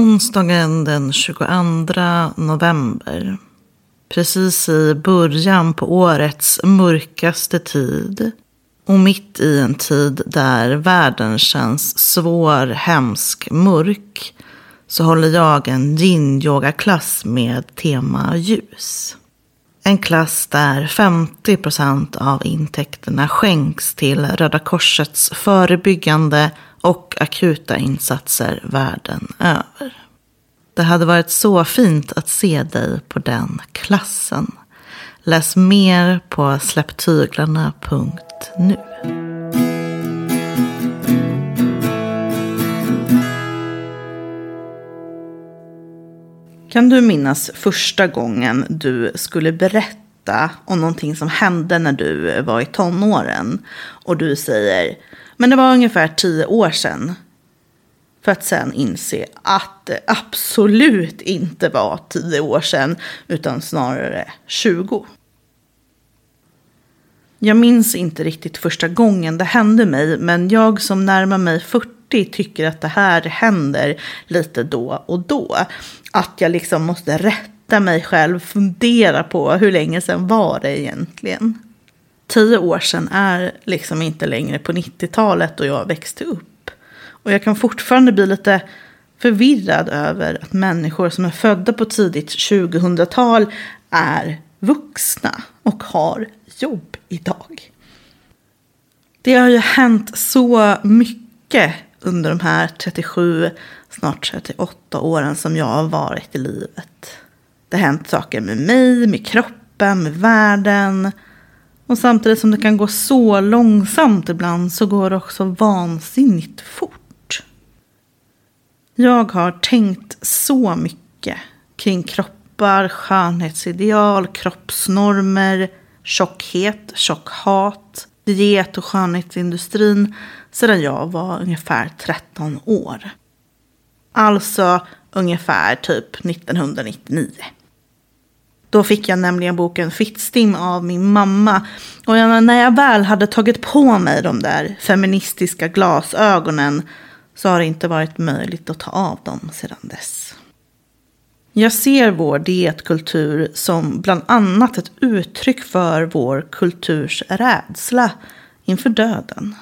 Onsdagen den 22 november. Precis i början på årets mörkaste tid. Och mitt i en tid där världen känns svår, hemsk, mörk. Så håller jag en yin-yoga-klass med tema ljus. En klass där 50 procent av intäkterna skänks till Röda Korsets förebyggande och akuta insatser världen över. Det hade varit så fint att se dig på den klassen. Läs mer på släpptyglarna.nu. Kan du minnas första gången du skulle berätta om någonting som hände när du var i tonåren? Och du säger, men det var ungefär tio år sedan. För att sen inse att det absolut inte var tio år sedan, utan snarare 20. Jag minns inte riktigt första gången det hände mig, men jag som närmar mig 40 tycker att det här händer lite då och då. Att jag liksom måste rätta mig själv, fundera på hur länge sedan var det egentligen. Tio år sedan är liksom inte längre på 90-talet då jag växte upp. Och jag kan fortfarande bli lite förvirrad över att människor som är födda på tidigt 2000-tal är vuxna och har jobb idag. Det har ju hänt så mycket under de här 37, snart 38 åren som jag har varit i livet. Det har hänt saker med mig, med kroppen, med världen. Och samtidigt som det kan gå så långsamt ibland så går det också vansinnigt fort. Jag har tänkt så mycket kring kroppar, skönhetsideal, kroppsnormer, tjockhet, tjockhat, diet och skönhetsindustrin sedan jag var ungefär 13 år. Alltså ungefär typ 1999. Då fick jag nämligen boken Fittstim av min mamma. Och när jag väl hade tagit på mig de där feministiska glasögonen så har det inte varit möjligt att ta av dem sedan dess. Jag ser vår dietkultur som bland annat ett uttryck för vår kulturs rädsla inför döden.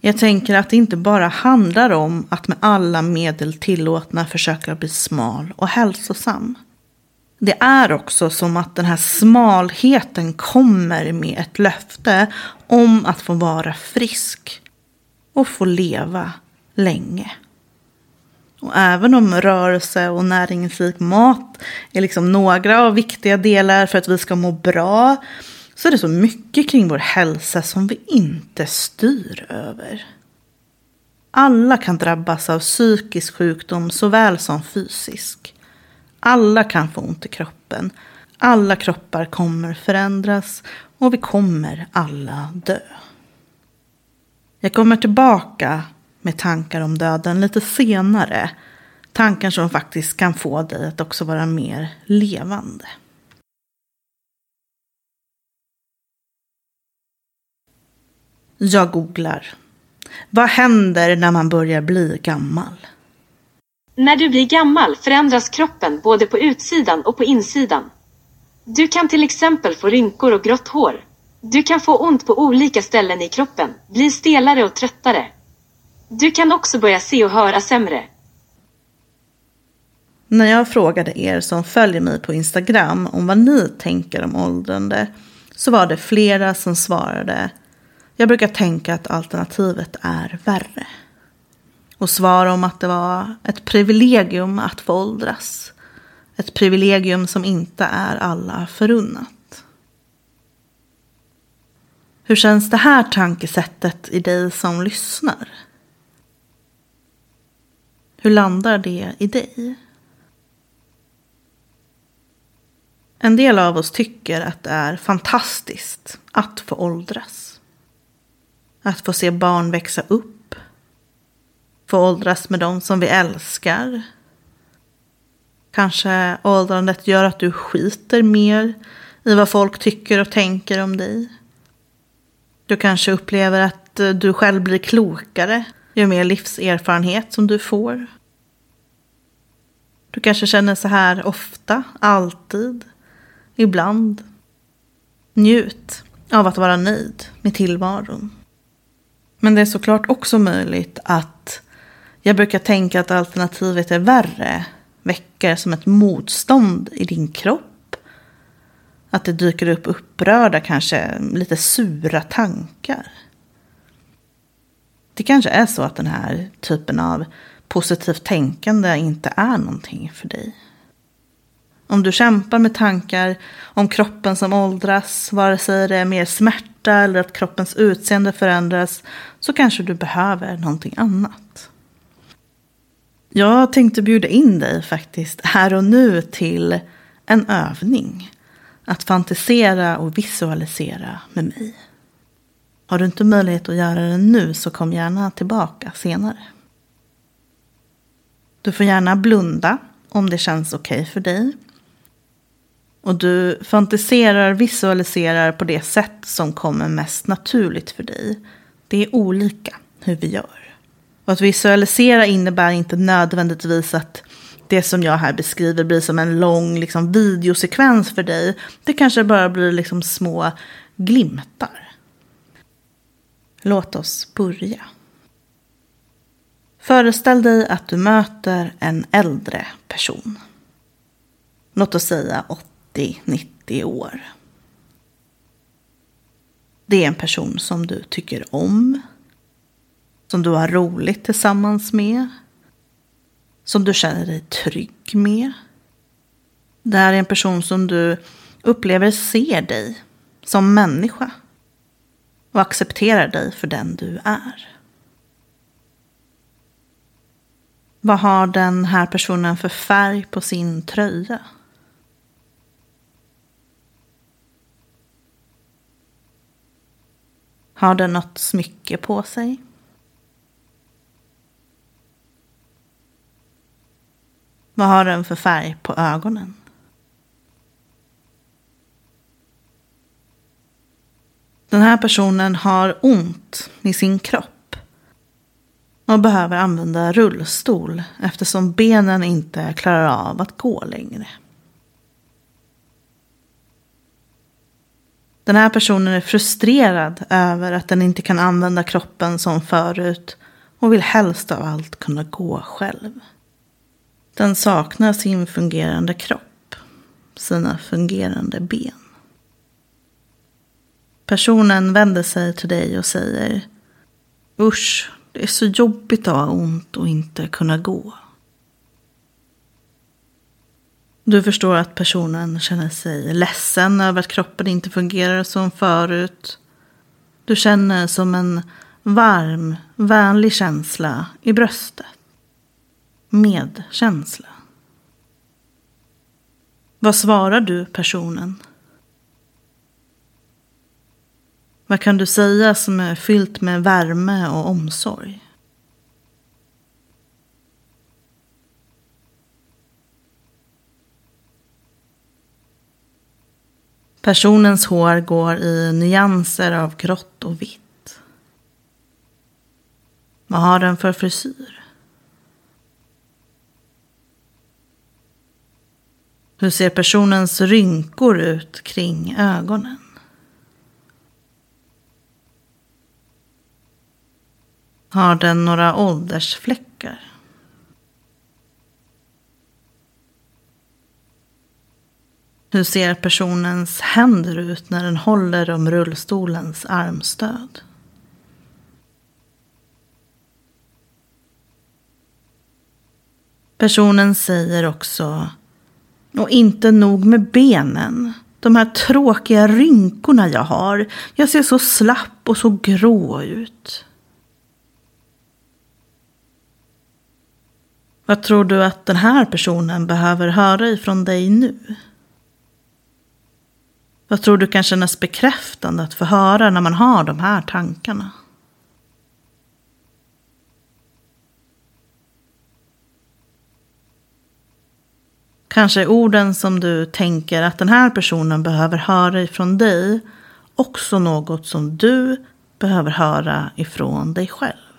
Jag tänker att det inte bara handlar om att med alla medel tillåtna försöka bli smal och hälsosam. Det är också som att den här smalheten kommer med ett löfte om att få vara frisk och få leva länge. Och även om rörelse och näringsrik mat är liksom några av viktiga delar för att vi ska må bra så är det så mycket kring vår hälsa som vi inte styr över. Alla kan drabbas av psykisk sjukdom såväl som fysisk. Alla kan få ont i kroppen. Alla kroppar kommer förändras och vi kommer alla dö. Jag kommer tillbaka med tankar om döden lite senare. Tankar som faktiskt kan få dig att också vara mer levande. Jag googlar. Vad händer när man börjar bli gammal? När du blir gammal förändras kroppen både på utsidan och på insidan. Du kan till exempel få rynkor och grått hår. Du kan få ont på olika ställen i kroppen, bli stelare och tröttare. Du kan också börja se och höra sämre. När jag frågade er som följer mig på Instagram om vad ni tänker om åldrande så var det flera som svarade jag brukar tänka att alternativet är värre. Och svara om att det var ett privilegium att få åldras. Ett privilegium som inte är alla förunnat. Hur känns det här tankesättet i dig som lyssnar? Hur landar det i dig? En del av oss tycker att det är fantastiskt att få åldras. Att få se barn växa upp. Få åldras med dem som vi älskar. Kanske åldrandet gör att du skiter mer i vad folk tycker och tänker om dig. Du kanske upplever att du själv blir klokare ju mer livserfarenhet som du får. Du kanske känner så här ofta, alltid, ibland. Njut av att vara nöjd med tillvaron. Men det är såklart också möjligt att jag brukar tänka att alternativet är värre. Väcker som ett motstånd i din kropp. Att det dyker upp upprörda, kanske lite sura tankar. Det kanske är så att den här typen av positivt tänkande inte är någonting för dig. Om du kämpar med tankar om kroppen som åldras, vare sig det är mer smärta eller att kroppens utseende förändras, så kanske du behöver någonting annat. Jag tänkte bjuda in dig faktiskt här och nu till en övning. Att fantisera och visualisera med mig. Har du inte möjlighet att göra det nu så kom gärna tillbaka senare. Du får gärna blunda om det känns okej okay för dig. Och du fantiserar, visualiserar på det sätt som kommer mest naturligt för dig. Det är olika hur vi gör. Och att visualisera innebär inte nödvändigtvis att det som jag här beskriver blir som en lång liksom, videosekvens för dig. Det kanske bara blir liksom små glimtar. Låt oss börja. Föreställ dig att du möter en äldre person. Låt oss säga 80-90 år. Det är en person som du tycker om. Som du har roligt tillsammans med. Som du känner dig trygg med. Det här är en person som du upplever ser dig som människa. Och accepterar dig för den du är. Vad har den här personen för färg på sin tröja? Har den något smycke på sig? Vad har den för färg på ögonen? Den här personen har ont i sin kropp och behöver använda rullstol eftersom benen inte klarar av att gå längre. Den här personen är frustrerad över att den inte kan använda kroppen som förut och vill helst av allt kunna gå själv. Den saknar sin fungerande kropp, sina fungerande ben. Personen vänder sig till dig och säger Usch, det är så jobbigt att ha ont och inte kunna gå. Du förstår att personen känner sig ledsen över att kroppen inte fungerar som förut. Du känner som en varm, vänlig känsla i bröstet. Medkänsla. Vad svarar du personen? Vad kan du säga som är fyllt med värme och omsorg? Personens hår går i nyanser av grått och vitt. Vad har den för frisyr? Hur ser personens rynkor ut kring ögonen? Har den några åldersfläckar? Hur ser personens händer ut när den håller om rullstolens armstöd? Personen säger också, och inte nog med benen. De här tråkiga rynkorna jag har. Jag ser så slapp och så grå ut. Vad tror du att den här personen behöver höra ifrån dig nu? Vad tror du kan kännas bekräftande att få höra när man har de här tankarna? Kanske är orden som du tänker att den här personen behöver höra ifrån dig också något som du behöver höra ifrån dig själv.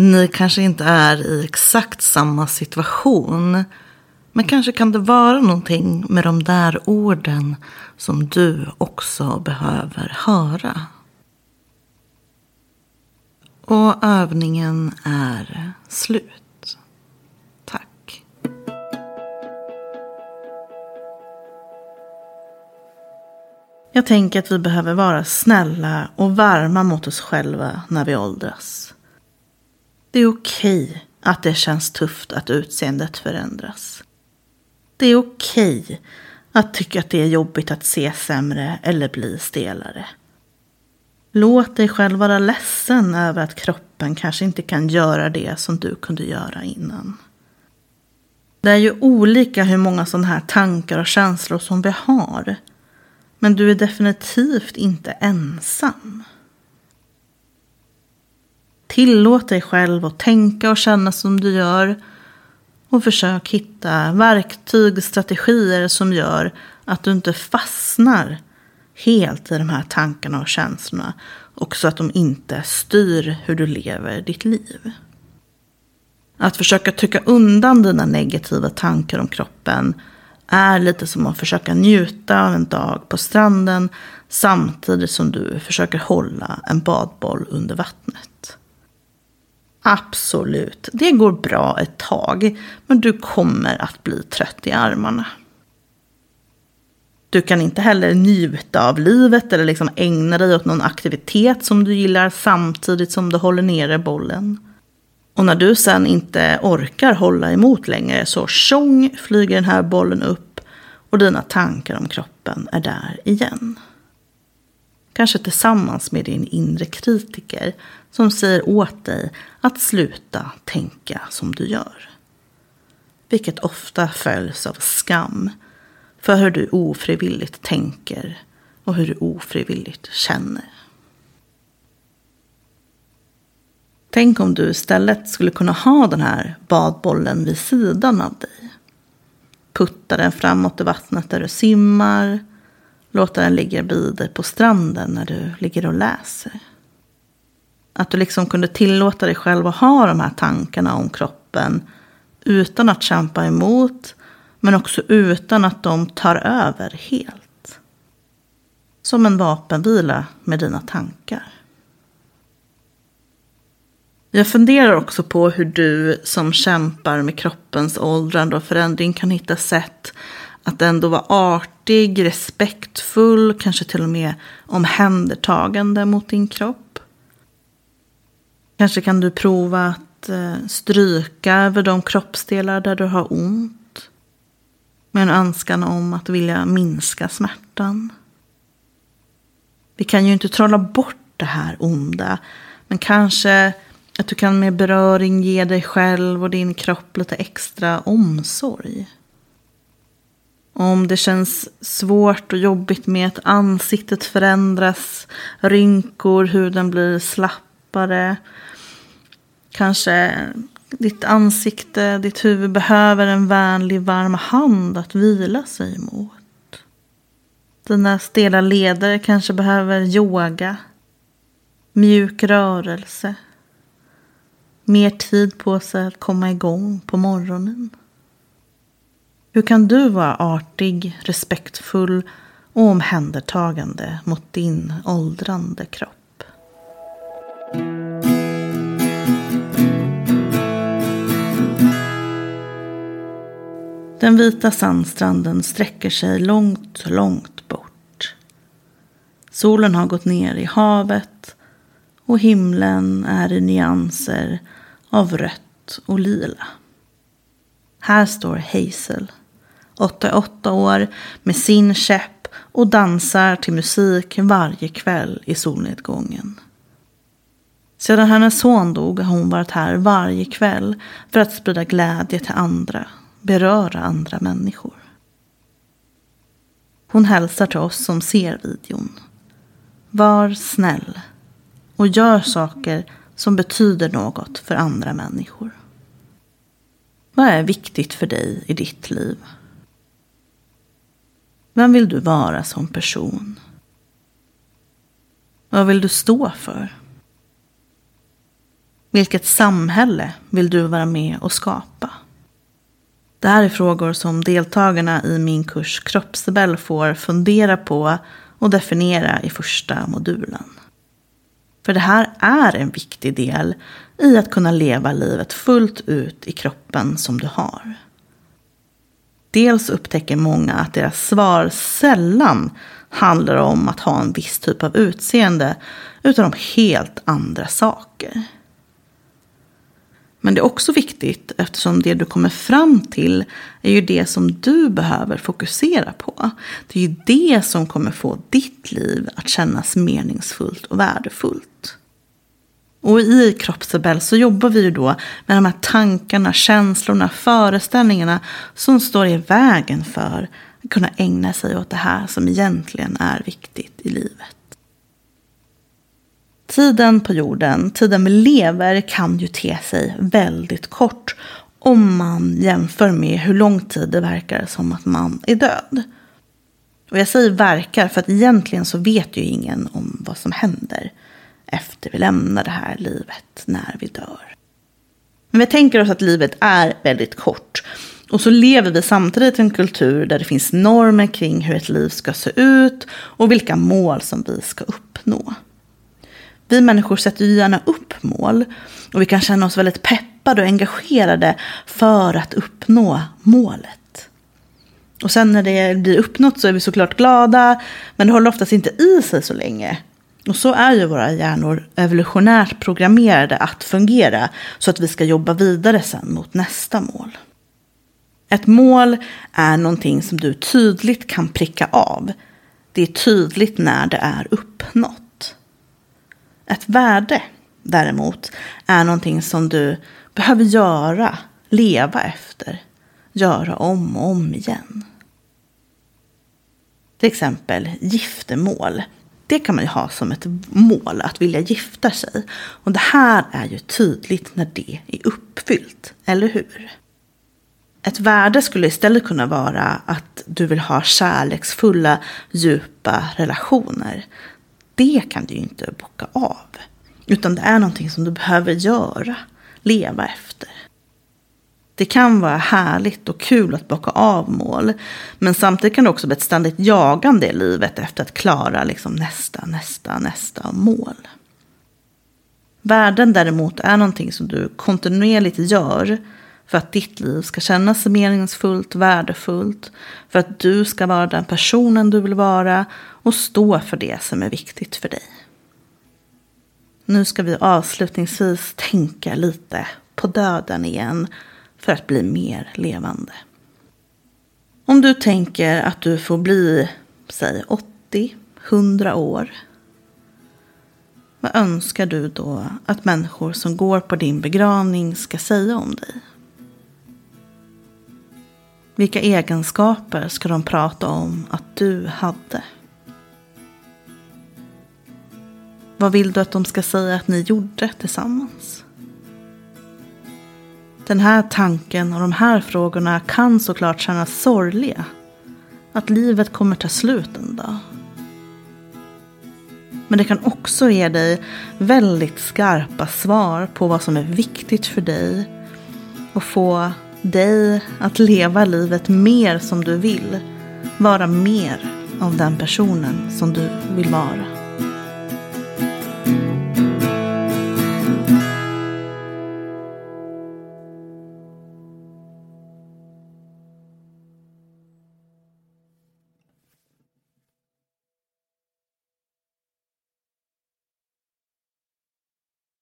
Ni kanske inte är i exakt samma situation. Men kanske kan det vara någonting med de där orden som du också behöver höra. Och övningen är slut. Tack. Jag tänker att vi behöver vara snälla och varma mot oss själva när vi åldras. Det är okej att det känns tufft att utseendet förändras. Det är okej att tycka att det är jobbigt att se sämre eller bli stelare. Låt dig själv vara ledsen över att kroppen kanske inte kan göra det som du kunde göra innan. Det är ju olika hur många sådana här tankar och känslor som vi har. Men du är definitivt inte ensam. Tillåt dig själv att tänka och känna som du gör. Och försök hitta verktyg, strategier som gör att du inte fastnar helt i de här tankarna och känslorna. Och så att de inte styr hur du lever ditt liv. Att försöka trycka undan dina negativa tankar om kroppen är lite som att försöka njuta av en dag på stranden samtidigt som du försöker hålla en badboll under vattnet. Absolut, det går bra ett tag, men du kommer att bli trött i armarna. Du kan inte heller njuta av livet eller liksom ägna dig åt någon aktivitet som du gillar samtidigt som du håller nere bollen. Och när du sen inte orkar hålla emot längre så tjong flyger den här bollen upp och dina tankar om kroppen är där igen. Kanske tillsammans med din inre kritiker som säger åt dig att sluta tänka som du gör. Vilket ofta följs av skam för hur du ofrivilligt tänker och hur du ofrivilligt känner. Tänk om du istället skulle kunna ha den här badbollen vid sidan av dig. Putta den framåt i vattnet där du simmar. Låta den ligga vid dig på stranden när du ligger och läser. Att du liksom kunde tillåta dig själv att ha de här tankarna om kroppen utan att kämpa emot men också utan att de tar över helt. Som en vapenvila med dina tankar. Jag funderar också på hur du som kämpar med kroppens åldrande och förändring kan hitta sätt att ändå vara artig, respektfull, kanske till och med omhändertagande mot din kropp. Kanske kan du prova att eh, stryka över de kroppsdelar där du har ont. Med en önskan om att vilja minska smärtan. Vi kan ju inte trolla bort det här onda. Men kanske att du kan med beröring ge dig själv och din kropp lite extra omsorg. Om det känns svårt och jobbigt med att ansiktet förändras, rynkor, huden blir slapp djupare. Kanske ditt ansikte, ditt huvud behöver en vänlig varm hand att vila sig mot. Dina stela leder kanske behöver yoga, mjuk rörelse, mer tid på sig att komma igång på morgonen. Hur kan du vara artig, respektfull och omhändertagande mot din åldrande kropp? Den vita sandstranden sträcker sig långt, långt bort. Solen har gått ner i havet och himlen är i nyanser av rött och lila. Här står Hazel, 88 år, med sin käpp och dansar till musik varje kväll i solnedgången. Sedan hennes son dog har hon varit här varje kväll för att sprida glädje till andra beröra andra människor. Hon hälsar till oss som ser videon. Var snäll och gör saker som betyder något för andra människor. Vad är viktigt för dig i ditt liv? Vem vill du vara som person? Vad vill du stå för? Vilket samhälle vill du vara med och skapa? Det här är frågor som deltagarna i min kurs Kroppsrebell får fundera på och definiera i första modulen. För det här är en viktig del i att kunna leva livet fullt ut i kroppen som du har. Dels upptäcker många att deras svar sällan handlar om att ha en viss typ av utseende utan om helt andra saker. Men det är också viktigt eftersom det du kommer fram till är ju det som du behöver fokusera på. Det är ju det som kommer få ditt liv att kännas meningsfullt och värdefullt. Och i Kroppsrebell så jobbar vi ju då med de här tankarna, känslorna, föreställningarna som står i vägen för att kunna ägna sig åt det här som egentligen är viktigt i livet. Tiden på jorden, tiden vi lever, kan ju te sig väldigt kort om man jämför med hur lång tid det verkar som att man är död. Och jag säger verkar för att egentligen så vet ju ingen om vad som händer efter vi lämnar det här livet, när vi dör. Men vi tänker oss att livet är väldigt kort. Och så lever vi samtidigt i en kultur där det finns normer kring hur ett liv ska se ut och vilka mål som vi ska uppnå. Vi människor sätter ju gärna upp mål och vi kan känna oss väldigt peppade och engagerade för att uppnå målet. Och sen när det blir uppnått så är vi såklart glada, men det håller oftast inte i sig så länge. Och så är ju våra hjärnor evolutionärt programmerade att fungera så att vi ska jobba vidare sen mot nästa mål. Ett mål är någonting som du tydligt kan pricka av. Det är tydligt när det är uppnått. Ett värde däremot är någonting som du behöver göra, leva efter, göra om och om igen. Till exempel giftermål det kan man ju ha som ett mål, att vilja gifta sig. Och det här är ju tydligt när det är uppfyllt, eller hur? Ett värde skulle istället kunna vara att du vill ha kärleksfulla, djupa relationer. Det kan du ju inte bocka av. Utan det är någonting som du behöver göra, leva efter. Det kan vara härligt och kul att bocka av mål. Men samtidigt kan det också bli ett ständigt jagande i livet efter att klara liksom nästa, nästa, nästa mål. Värden däremot är någonting som du kontinuerligt gör för att ditt liv ska kännas meningsfullt, värdefullt. För att du ska vara den personen du vill vara och stå för det som är viktigt för dig. Nu ska vi avslutningsvis tänka lite på döden igen för att bli mer levande. Om du tänker att du får bli, säg 80, 100 år. Vad önskar du då att människor som går på din begravning ska säga om dig? Vilka egenskaper ska de prata om att du hade? Vad vill du att de ska säga att ni gjorde tillsammans? Den här tanken och de här frågorna kan såklart kännas sorgliga. Att livet kommer ta slut en dag. Men det kan också ge dig väldigt skarpa svar på vad som är viktigt för dig. Och få dig att leva livet mer som du vill. Vara mer av den personen som du vill vara.